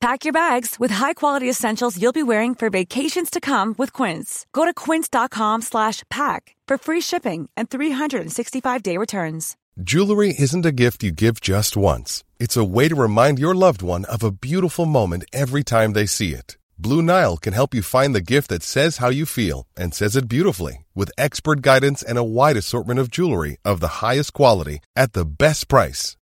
Pack your bags with high-quality essentials you'll be wearing for vacations to come with Quince. Go to quince.com/pack for free shipping and 365-day returns. Jewelry isn't a gift you give just once. It's a way to remind your loved one of a beautiful moment every time they see it. Blue Nile can help you find the gift that says how you feel and says it beautifully with expert guidance and a wide assortment of jewelry of the highest quality at the best price.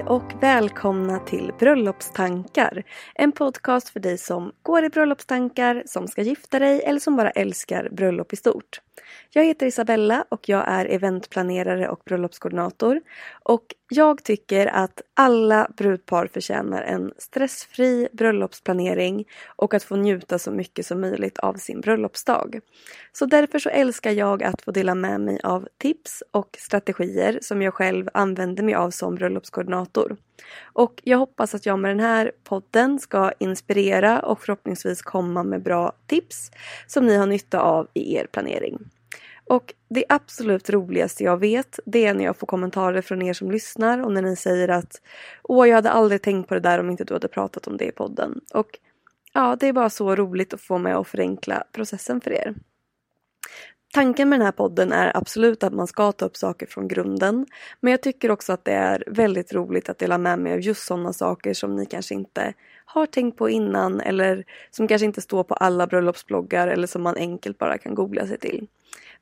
Hej och välkomna till Bröllopstankar. En podcast för dig som går i bröllopstankar, som ska gifta dig eller som bara älskar bröllop i stort. Jag heter Isabella och jag är eventplanerare och bröllopskoordinator. Och jag tycker att alla brudpar förtjänar en stressfri bröllopsplanering och att få njuta så mycket som möjligt av sin bröllopsdag. Så därför så älskar jag att få dela med mig av tips och strategier som jag själv använder mig av som bröllopskoordinator. Och jag hoppas att jag med den här podden ska inspirera och förhoppningsvis komma med bra tips som ni har nytta av i er planering. Och det absolut roligaste jag vet det är när jag får kommentarer från er som lyssnar och när ni säger att Åh, jag hade aldrig tänkt på det där om inte du hade pratat om det i podden. Och ja, det är bara så roligt att få med och förenkla processen för er. Tanken med den här podden är absolut att man ska ta upp saker från grunden. Men jag tycker också att det är väldigt roligt att dela med mig av just sådana saker som ni kanske inte har tänkt på innan eller som kanske inte står på alla bröllopsbloggar eller som man enkelt bara kan googla sig till.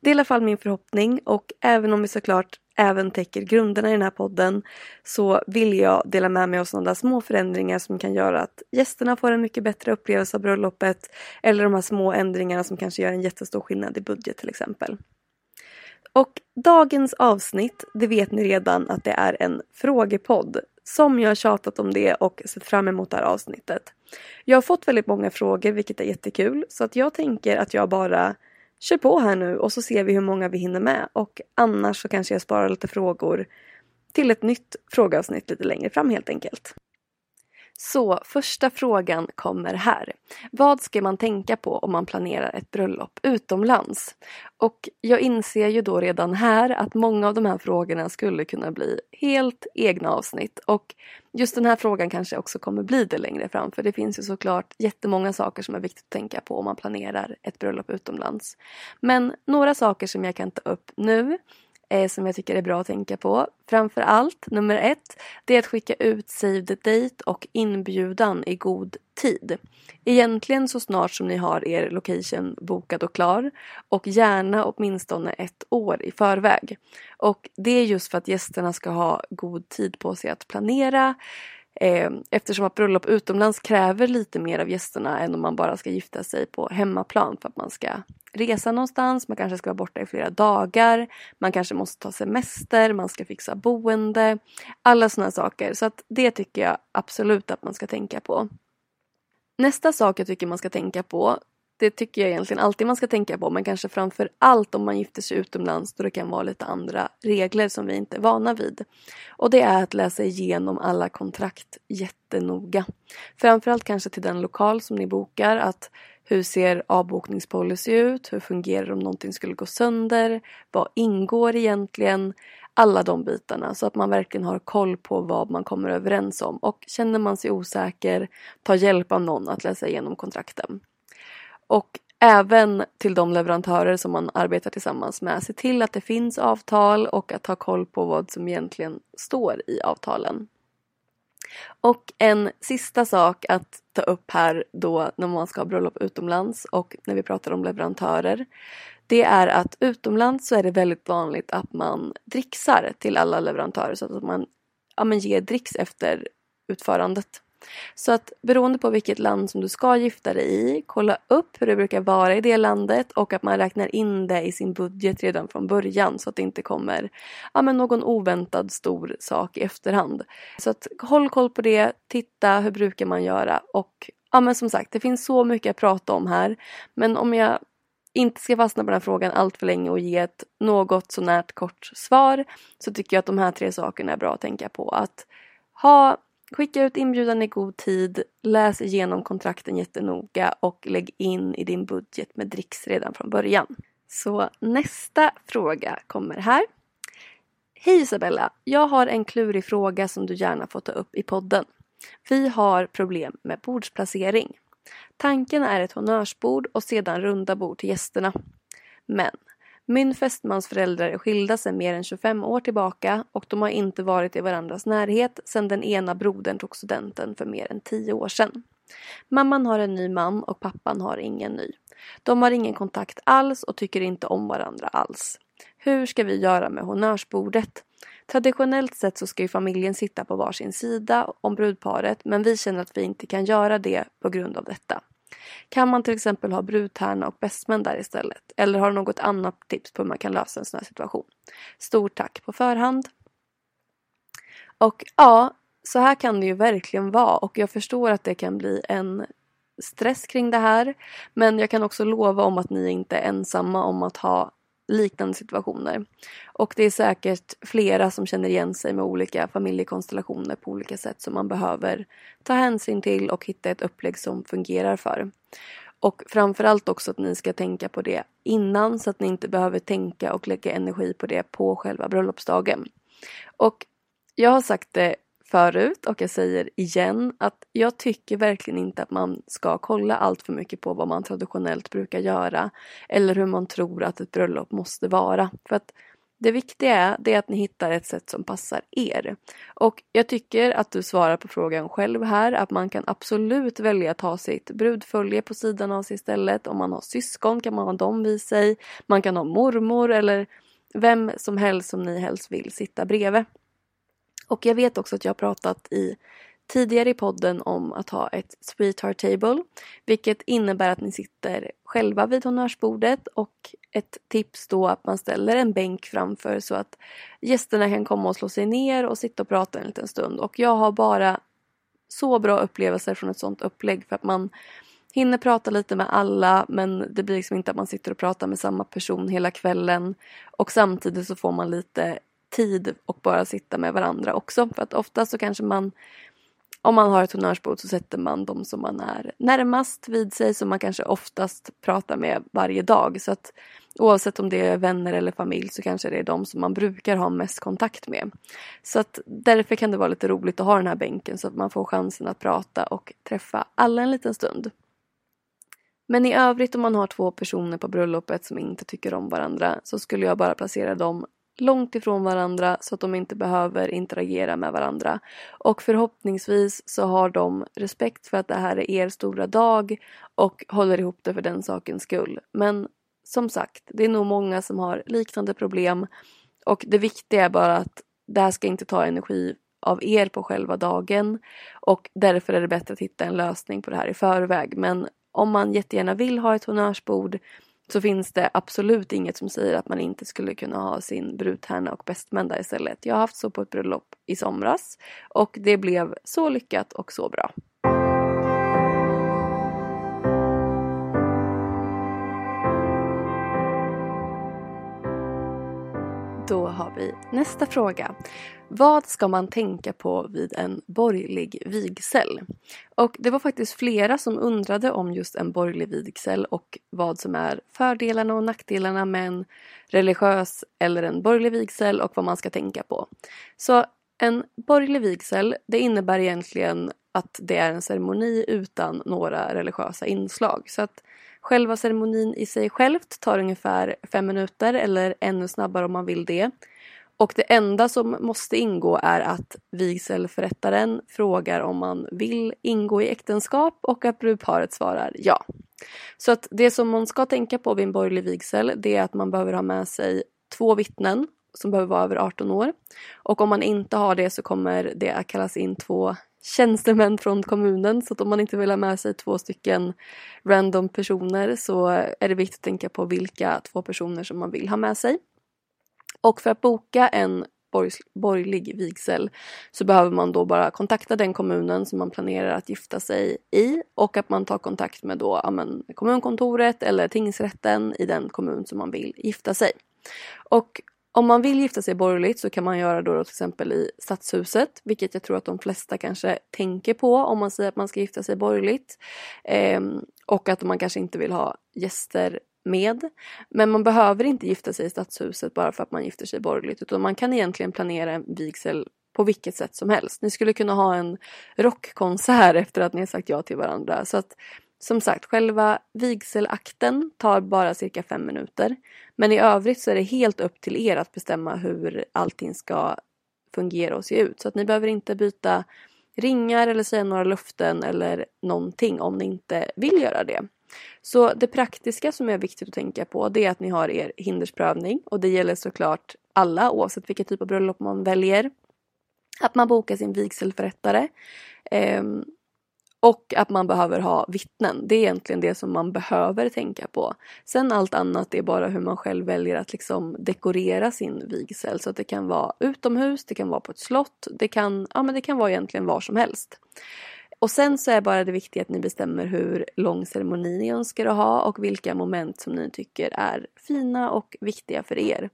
Det är i alla fall min förhoppning och även om vi såklart även täcker grunderna i den här podden så vill jag dela med mig av sådana små förändringar som kan göra att gästerna får en mycket bättre upplevelse av bröllopet eller de här små ändringarna som kanske gör en jättestor skillnad i budget till exempel. Och dagens avsnitt, det vet ni redan att det är en frågepodd. Som jag har tjatat om det och sett fram emot det här avsnittet. Jag har fått väldigt många frågor vilket är jättekul så att jag tänker att jag bara kör på här nu och så ser vi hur många vi hinner med och annars så kanske jag sparar lite frågor till ett nytt frågeavsnitt lite längre fram helt enkelt. Så första frågan kommer här. Vad ska man tänka på om man planerar ett bröllop utomlands? Och jag inser ju då redan här att många av de här frågorna skulle kunna bli helt egna avsnitt och just den här frågan kanske också kommer bli det längre fram för det finns ju såklart jättemånga saker som är viktigt att tänka på om man planerar ett bröllop utomlands. Men några saker som jag kan ta upp nu Eh, som jag tycker är bra att tänka på. Framför allt, nummer ett, det är att skicka ut save the date och inbjudan i god tid. Egentligen så snart som ni har er location bokad och klar och gärna åtminstone ett år i förväg. Och det är just för att gästerna ska ha god tid på sig att planera Eh, eftersom att bröllop utomlands kräver lite mer av gästerna än om man bara ska gifta sig på hemmaplan för att man ska resa någonstans, man kanske ska vara borta i flera dagar, man kanske måste ta semester, man ska fixa boende, alla sådana saker. Så att det tycker jag absolut att man ska tänka på. Nästa sak jag tycker man ska tänka på det tycker jag egentligen alltid man ska tänka på men kanske framför allt om man gifter sig utomlands då det kan vara lite andra regler som vi inte är vana vid. Och det är att läsa igenom alla kontrakt jättenoga. Framförallt kanske till den lokal som ni bokar att hur ser avbokningspolicy ut? Hur fungerar det om någonting skulle gå sönder? Vad ingår egentligen? alla de bitarna så att man verkligen har koll på vad man kommer överens om och känner man sig osäker, ta hjälp av någon att läsa igenom kontrakten. Och även till de leverantörer som man arbetar tillsammans med, se till att det finns avtal och att ha koll på vad som egentligen står i avtalen. Och en sista sak att ta upp här då när man ska ha bröllop utomlands och när vi pratar om leverantörer. Det är att utomlands så är det väldigt vanligt att man dricksar till alla leverantörer så att man ja, men ger dricks efter utförandet. Så att beroende på vilket land som du ska gifta dig i, kolla upp hur det brukar vara i det landet och att man räknar in det i sin budget redan från början så att det inte kommer ja, men någon oväntad stor sak i efterhand. Så att håll koll på det, titta hur brukar man göra och ja men som sagt det finns så mycket att prata om här men om jag inte ska fastna på den här frågan allt för länge och ge ett något sånärt kort svar så tycker jag att de här tre sakerna är bra att tänka på. Att ha Skicka ut inbjudan i god tid, läs igenom kontrakten jättenoga och lägg in i din budget med dricks redan från början. Så nästa fråga kommer här. Hej Isabella! Jag har en klurig fråga som du gärna får ta upp i podden. Vi har problem med bordsplacering. Tanken är ett honnörsbord och sedan runda bord till gästerna. Men min fästmans föräldrar är skilda sedan mer än 25 år tillbaka och de har inte varit i varandras närhet sedan den ena brodern tog studenten för mer än 10 år sedan. Mamman har en ny man och pappan har ingen ny. De har ingen kontakt alls och tycker inte om varandra alls. Hur ska vi göra med honnörsbordet? Traditionellt sett så ska ju familjen sitta på varsin sida om brudparet men vi känner att vi inte kan göra det på grund av detta. Kan man till exempel ha brudtärna och bestmän där istället? Eller har du något annat tips på hur man kan lösa en sån här situation? Stort tack på förhand. Och ja, så här kan det ju verkligen vara och jag förstår att det kan bli en stress kring det här. Men jag kan också lova om att ni inte är ensamma om att ha liknande situationer. Och det är säkert flera som känner igen sig med olika familjekonstellationer på olika sätt som man behöver ta hänsyn till och hitta ett upplägg som fungerar för. Och framförallt också att ni ska tänka på det innan så att ni inte behöver tänka och lägga energi på det på själva bröllopsdagen. Och jag har sagt det förut och jag säger igen att jag tycker verkligen inte att man ska kolla allt för mycket på vad man traditionellt brukar göra eller hur man tror att ett bröllop måste vara. För att det viktiga är, det är att ni hittar ett sätt som passar er. Och jag tycker att du svarar på frågan själv här att man kan absolut välja att ha sitt brudfölje på sidan av sig istället. Om man har syskon kan man ha dem vid sig. Man kan ha mormor eller vem som helst som ni helst vill sitta bredvid. Och jag vet också att jag har pratat i tidigare i podden om att ha ett sweetheart table. Vilket innebär att ni sitter själva vid honnörsbordet och ett tips då att man ställer en bänk framför så att gästerna kan komma och slå sig ner och sitta och prata en liten stund. Och jag har bara så bra upplevelser från ett sånt upplägg för att man hinner prata lite med alla men det blir liksom inte att man sitter och pratar med samma person hela kvällen och samtidigt så får man lite tid och bara sitta med varandra också. För att ofta så kanske man om man har ett honnörsbord så sätter man de som man är närmast vid sig som man kanske oftast pratar med varje dag. Så att oavsett om det är vänner eller familj så kanske det är de som man brukar ha mest kontakt med. Så att därför kan det vara lite roligt att ha den här bänken så att man får chansen att prata och träffa alla en liten stund. Men i övrigt om man har två personer på bröllopet som inte tycker om varandra så skulle jag bara placera dem långt ifrån varandra så att de inte behöver interagera med varandra. Och förhoppningsvis så har de respekt för att det här är er stora dag och håller ihop det för den sakens skull. Men som sagt, det är nog många som har liknande problem och det viktiga är bara att det här ska inte ta energi av er på själva dagen och därför är det bättre att hitta en lösning på det här i förväg. Men om man jättegärna vill ha ett honnörsbord så finns det absolut inget som säger att man inte skulle kunna ha sin brudtärna och bästmän där istället. Jag har haft så på ett bröllop i somras och det blev så lyckat och så bra. Då har vi nästa fråga. Vad ska man tänka på vid en borgerlig vigsel? Och det var faktiskt flera som undrade om just en borgerlig vigsel och vad som är fördelarna och nackdelarna med en religiös eller en borgerlig vigsel och vad man ska tänka på. Så en borgerlig vigsel, det innebär egentligen att det är en ceremoni utan några religiösa inslag. Så att själva ceremonin i sig självt tar ungefär fem minuter eller ännu snabbare om man vill det. Och det enda som måste ingå är att vigselförrättaren frågar om man vill ingå i äktenskap och att brudparet svarar ja. Så att det som man ska tänka på vid en borgerlig vigsel det är att man behöver ha med sig två vittnen som behöver vara över 18 år. Och om man inte har det så kommer det att kallas in två tjänstemän från kommunen så att om man inte vill ha med sig två stycken random personer så är det viktigt att tänka på vilka två personer som man vill ha med sig. Och för att boka en borgerlig vigsel så behöver man då bara kontakta den kommunen som man planerar att gifta sig i och att man tar kontakt med då, ja, men, kommunkontoret eller tingsrätten i den kommun som man vill gifta sig. Och om man vill gifta sig borgerligt så kan man göra då, då till exempel i Stadshuset, vilket jag tror att de flesta kanske tänker på om man säger att man ska gifta sig borgerligt. Eh, och att man kanske inte vill ha gäster med. Men man behöver inte gifta sig i Stadshuset bara för att man gifter sig borgerligt utan man kan egentligen planera en vigsel på vilket sätt som helst. Ni skulle kunna ha en rockkonsert efter att ni har sagt ja till varandra. Så att som sagt, själva vigselakten tar bara cirka fem minuter. Men i övrigt så är det helt upp till er att bestämma hur allting ska fungera och se ut. Så att ni behöver inte byta ringar eller säga några löften eller någonting om ni inte vill göra det. Så det praktiska som är viktigt att tänka på det är att ni har er hindersprövning och det gäller såklart alla oavsett vilken typ av bröllop man väljer. Att man bokar sin vigselförrättare. Ehm, och att man behöver ha vittnen. Det är egentligen det som man behöver tänka på. Sen allt annat är bara hur man själv väljer att liksom dekorera sin vigsel. Så att det kan vara utomhus, det kan vara på ett slott, det kan, ja, men det kan vara egentligen var som helst. Och sen så är bara det viktiga att ni bestämmer hur lång ceremoni ni önskar att ha och vilka moment som ni tycker är fina och viktiga för er.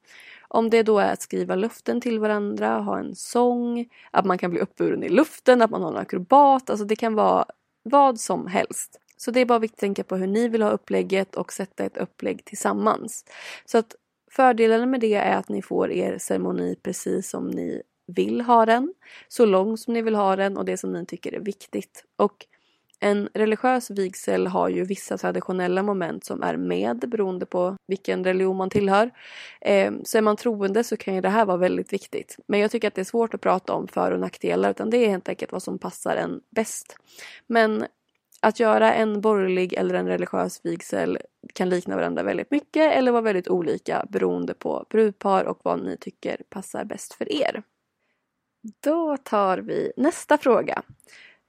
Om det då är att skriva luften till varandra, ha en sång, att man kan bli uppburen i luften, att man har en akrobat, alltså det kan vara vad som helst. Så det är bara viktigt att tänka på hur ni vill ha upplägget och sätta ett upplägg tillsammans. Så att fördelen med det är att ni får er ceremoni precis som ni vill ha den, så lång som ni vill ha den och det som ni tycker är viktigt. Och en religiös vigsel har ju vissa traditionella moment som är med beroende på vilken religion man tillhör. Eh, så är man troende så kan ju det här vara väldigt viktigt. Men jag tycker att det är svårt att prata om för och nackdelar utan det är helt enkelt vad som passar en bäst. Men att göra en borgerlig eller en religiös vigsel kan likna varandra väldigt mycket eller vara väldigt olika beroende på brudpar och vad ni tycker passar bäst för er. Då tar vi nästa fråga.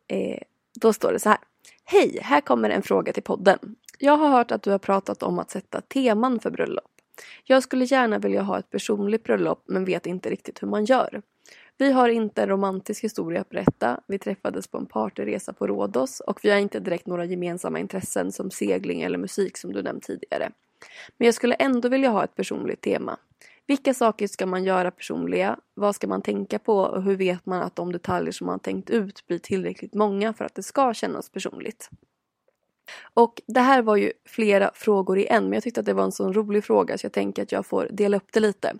Eh, då står det så här. Hej, här kommer en fråga till podden. Jag har hört att du har pratat om att sätta teman för bröllop. Jag skulle gärna vilja ha ett personligt bröllop men vet inte riktigt hur man gör. Vi har inte en romantisk historia att berätta. Vi träffades på en partyresa på Rhodos och vi har inte direkt några gemensamma intressen som segling eller musik som du nämnt tidigare. Men jag skulle ändå vilja ha ett personligt tema. Vilka saker ska man göra personliga? Vad ska man tänka på? Och hur vet man att de detaljer som man tänkt ut blir tillräckligt många för att det ska kännas personligt? Och det här var ju flera frågor i en men jag tyckte att det var en så rolig fråga så jag tänker att jag får dela upp det lite.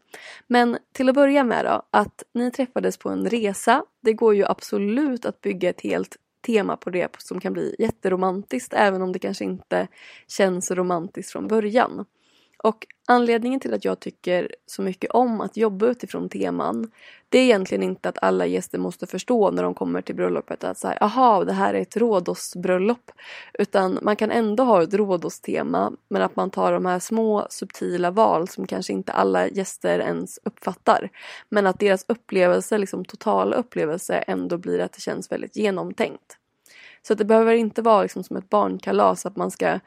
Men till att börja med då, att ni träffades på en resa. Det går ju absolut att bygga ett helt tema på det som kan bli jätteromantiskt även om det kanske inte känns romantiskt från början. Och anledningen till att jag tycker så mycket om att jobba utifrån teman det är egentligen inte att alla gäster måste förstå när de kommer till bröllopet att så här, aha, det här är ett rådosbröllop. Utan man kan ändå ha ett rådostema men att man tar de här små subtila val som kanske inte alla gäster ens uppfattar. Men att deras upplevelse, liksom totala upplevelse ändå blir att det känns väldigt genomtänkt. Så det behöver inte vara liksom som ett barnkalas att man ska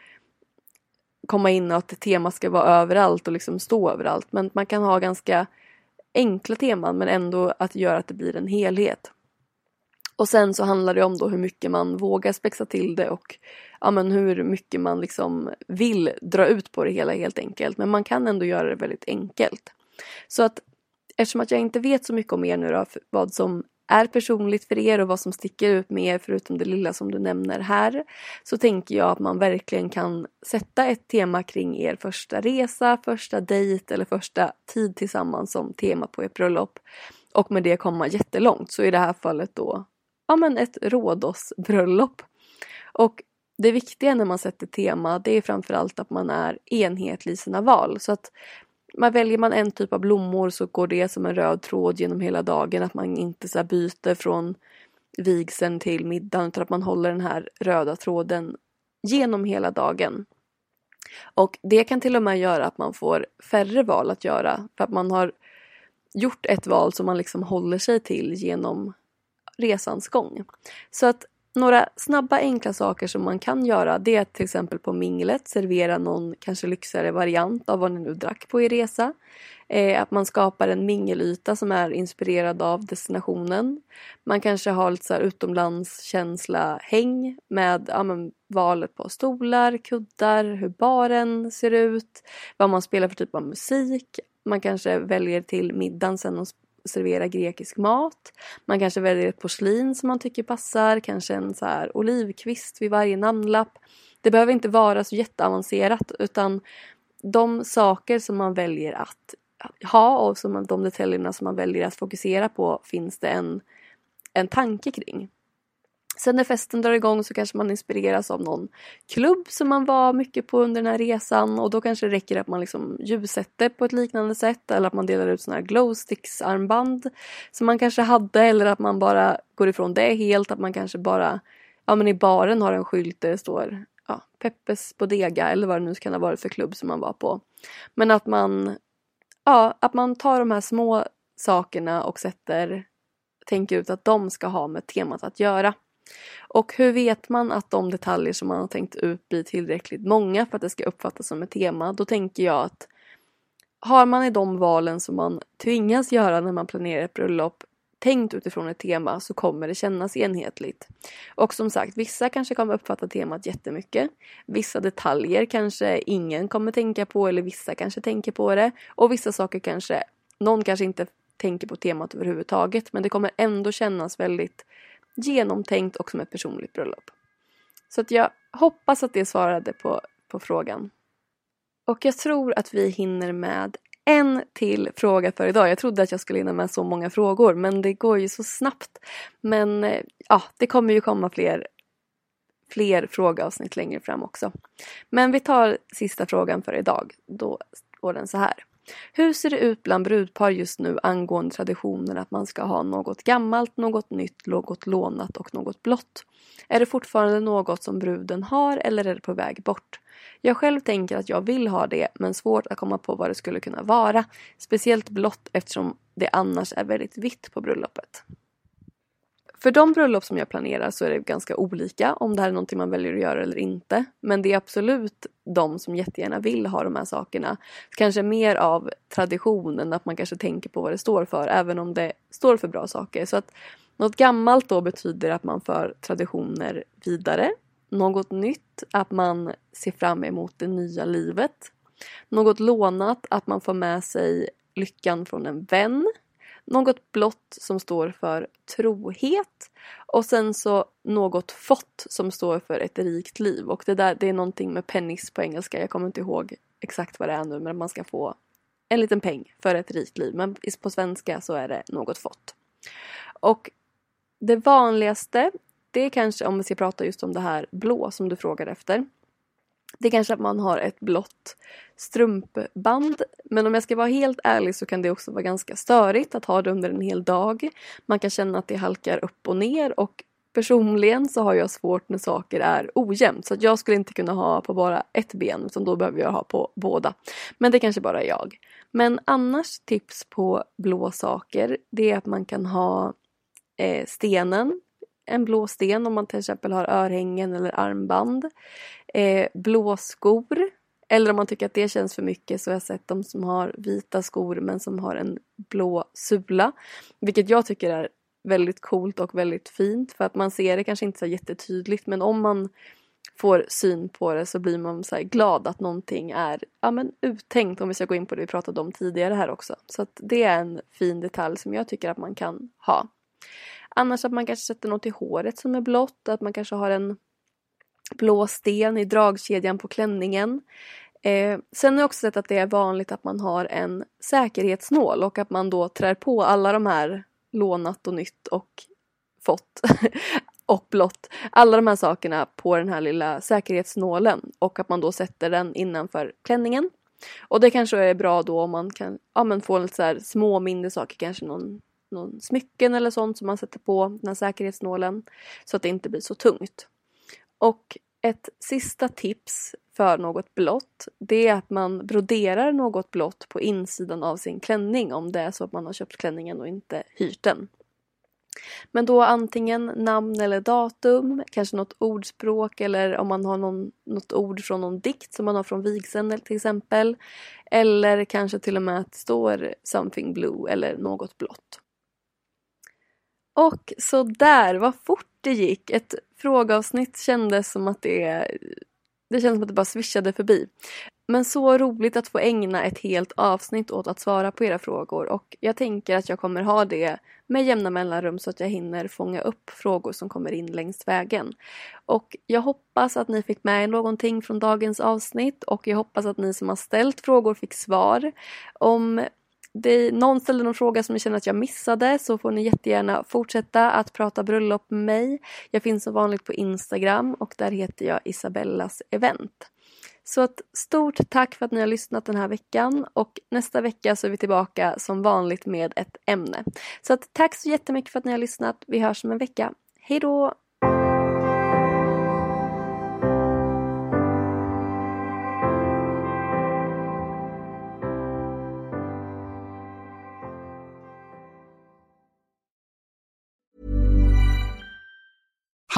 komma in och att temat ska vara överallt och liksom stå överallt. Men man kan ha ganska enkla teman men ändå att göra att det blir en helhet. Och sen så handlar det om då hur mycket man vågar spexa till det och ja, men hur mycket man liksom vill dra ut på det hela helt enkelt. Men man kan ändå göra det väldigt enkelt. Så att eftersom att jag inte vet så mycket om er nu då, vad som är personligt för er och vad som sticker ut med er förutom det lilla som du nämner här så tänker jag att man verkligen kan sätta ett tema kring er första resa, första dejt eller första tid tillsammans som tema på ert bröllop och med det komma jättelångt. Så i det här fallet då ja men ett rådåsbröllop. Och det viktiga när man sätter tema det är framförallt att man är enhetlig i sina val. Så att man väljer man en typ av blommor så går det som en röd tråd genom hela dagen. Att man inte så byter från vigseln till middagen utan att man håller den här röda tråden genom hela dagen. Och det kan till och med göra att man får färre val att göra för att man har gjort ett val som man liksom håller sig till genom resans gång. Så att några snabba enkla saker som man kan göra det är att till exempel på minglet servera någon kanske lyxigare variant av vad ni nu drack på er resa. Eh, att man skapar en mingelyta som är inspirerad av destinationen. Man kanske har lite så här utomlandskänsla häng med ja, men, valet på stolar, kuddar, hur baren ser ut, vad man spelar för typ av musik. Man kanske väljer till middagen sen servera grekisk mat. Man kanske väljer ett porslin som man tycker passar, kanske en så här olivkvist vid varje namnlapp. Det behöver inte vara så jätteavancerat utan de saker som man väljer att ha och som de detaljerna som man väljer att fokusera på finns det en, en tanke kring. Sen när festen drar igång så kanske man inspireras av någon klubb som man var mycket på under den här resan och då kanske det räcker att man liksom ljussätter på ett liknande sätt eller att man delar ut sådana här glowsticks armband som man kanske hade eller att man bara går ifrån det helt, att man kanske bara ja men i baren har en skylt där det står ja, Peppes Bodega eller vad det nu kan ha varit för klubb som man var på. Men att man ja, att man tar de här små sakerna och sätter tänker ut att de ska ha med temat att göra. Och hur vet man att de detaljer som man har tänkt ut blir tillräckligt många för att det ska uppfattas som ett tema? Då tänker jag att har man i de valen som man tvingas göra när man planerar ett bröllop tänkt utifrån ett tema så kommer det kännas enhetligt. Och som sagt, vissa kanske kommer uppfatta temat jättemycket. Vissa detaljer kanske ingen kommer tänka på eller vissa kanske tänker på det. Och vissa saker kanske någon kanske inte tänker på temat överhuvudtaget men det kommer ändå kännas väldigt genomtänkt och som ett personligt bröllop. Så att jag hoppas att det svarade på, på frågan. Och jag tror att vi hinner med en till fråga för idag. Jag trodde att jag skulle hinna med så många frågor men det går ju så snabbt. Men eh, ja, det kommer ju komma fler, fler frågeavsnitt längre fram också. Men vi tar sista frågan för idag. Då går den så här. Hur ser det ut bland brudpar just nu angående traditionen att man ska ha något gammalt, något nytt, något lånat och något blått? Är det fortfarande något som bruden har eller är det på väg bort? Jag själv tänker att jag vill ha det men svårt att komma på vad det skulle kunna vara. Speciellt blått eftersom det annars är väldigt vitt på bröllopet. För de bröllop som jag planerar så är det ganska olika om det här är någonting man väljer att göra eller inte. Men det är absolut de som jättegärna vill ha de här sakerna. Kanske mer av traditionen, att man kanske tänker på vad det står för även om det står för bra saker. Så att något gammalt då betyder att man för traditioner vidare. Något nytt, att man ser fram emot det nya livet. Något lånat, att man får med sig lyckan från en vän något blått som står för trohet och sen så något fått som står för ett rikt liv och det där det är någonting med pennis på engelska. Jag kommer inte ihåg exakt vad det är nu men man ska få en liten peng för ett rikt liv men på svenska så är det något fått. Och det vanligaste det är kanske om vi ska prata just om det här blå som du frågar efter det är kanske att man har ett blått strumpband. Men om jag ska vara helt ärlig så kan det också vara ganska störigt att ha det under en hel dag. Man kan känna att det halkar upp och ner och personligen så har jag svårt när saker är ojämnt. Så att jag skulle inte kunna ha på bara ett ben utan då behöver jag ha på båda. Men det kanske bara är jag. Men annars tips på blå saker det är att man kan ha eh, stenen en blå sten om man till exempel har örhängen eller armband. Eh, blå skor. Eller om man tycker att det känns för mycket så har jag sett de som har vita skor men som har en blå sula. Vilket jag tycker är väldigt coolt och väldigt fint för att man ser det kanske inte så jättetydligt men om man får syn på det så blir man så glad att någonting är ja, men uttänkt om vi ska gå in på det vi pratade om tidigare här också. Så att det är en fin detalj som jag tycker att man kan ha. Annars att man kanske sätter något i håret som är blått, att man kanske har en blå sten i dragkedjan på klänningen. Eh, sen har jag också sett att det är vanligt att man har en säkerhetsnål och att man då trär på alla de här lånat och nytt och fått och blått. Alla de här sakerna på den här lilla säkerhetsnålen och att man då sätter den innanför klänningen. Och det kanske är bra då om man kan ja, men få lite så här små mindre saker, kanske någon, någon smycken eller sånt som man sätter på den här säkerhetsnålen så att det inte blir så tungt. Och ett sista tips för något blått det är att man broderar något blått på insidan av sin klänning om det är så att man har köpt klänningen och inte hyrt den. Men då antingen namn eller datum, kanske något ordspråk eller om man har någon, något ord från någon dikt som man har från vigseln till exempel. Eller kanske till och med att det står something blue eller något blått. Och så där, vad fort det gick. Ett frågeavsnitt kändes som att det det kändes som att det bara svischade förbi. Men så roligt att få ägna ett helt avsnitt åt att svara på era frågor och jag tänker att jag kommer ha det med jämna mellanrum så att jag hinner fånga upp frågor som kommer in längs vägen. Och jag hoppas att ni fick med er någonting från dagens avsnitt och jag hoppas att ni som har ställt frågor fick svar. Om det, någon ställde någon fråga som jag känner att jag missade så får ni jättegärna fortsätta att prata bröllop med mig. Jag finns som vanligt på Instagram och där heter jag Isabellas event. Så ett stort tack för att ni har lyssnat den här veckan och nästa vecka så är vi tillbaka som vanligt med ett ämne. Så att tack så jättemycket för att ni har lyssnat. Vi hörs om en vecka. Hej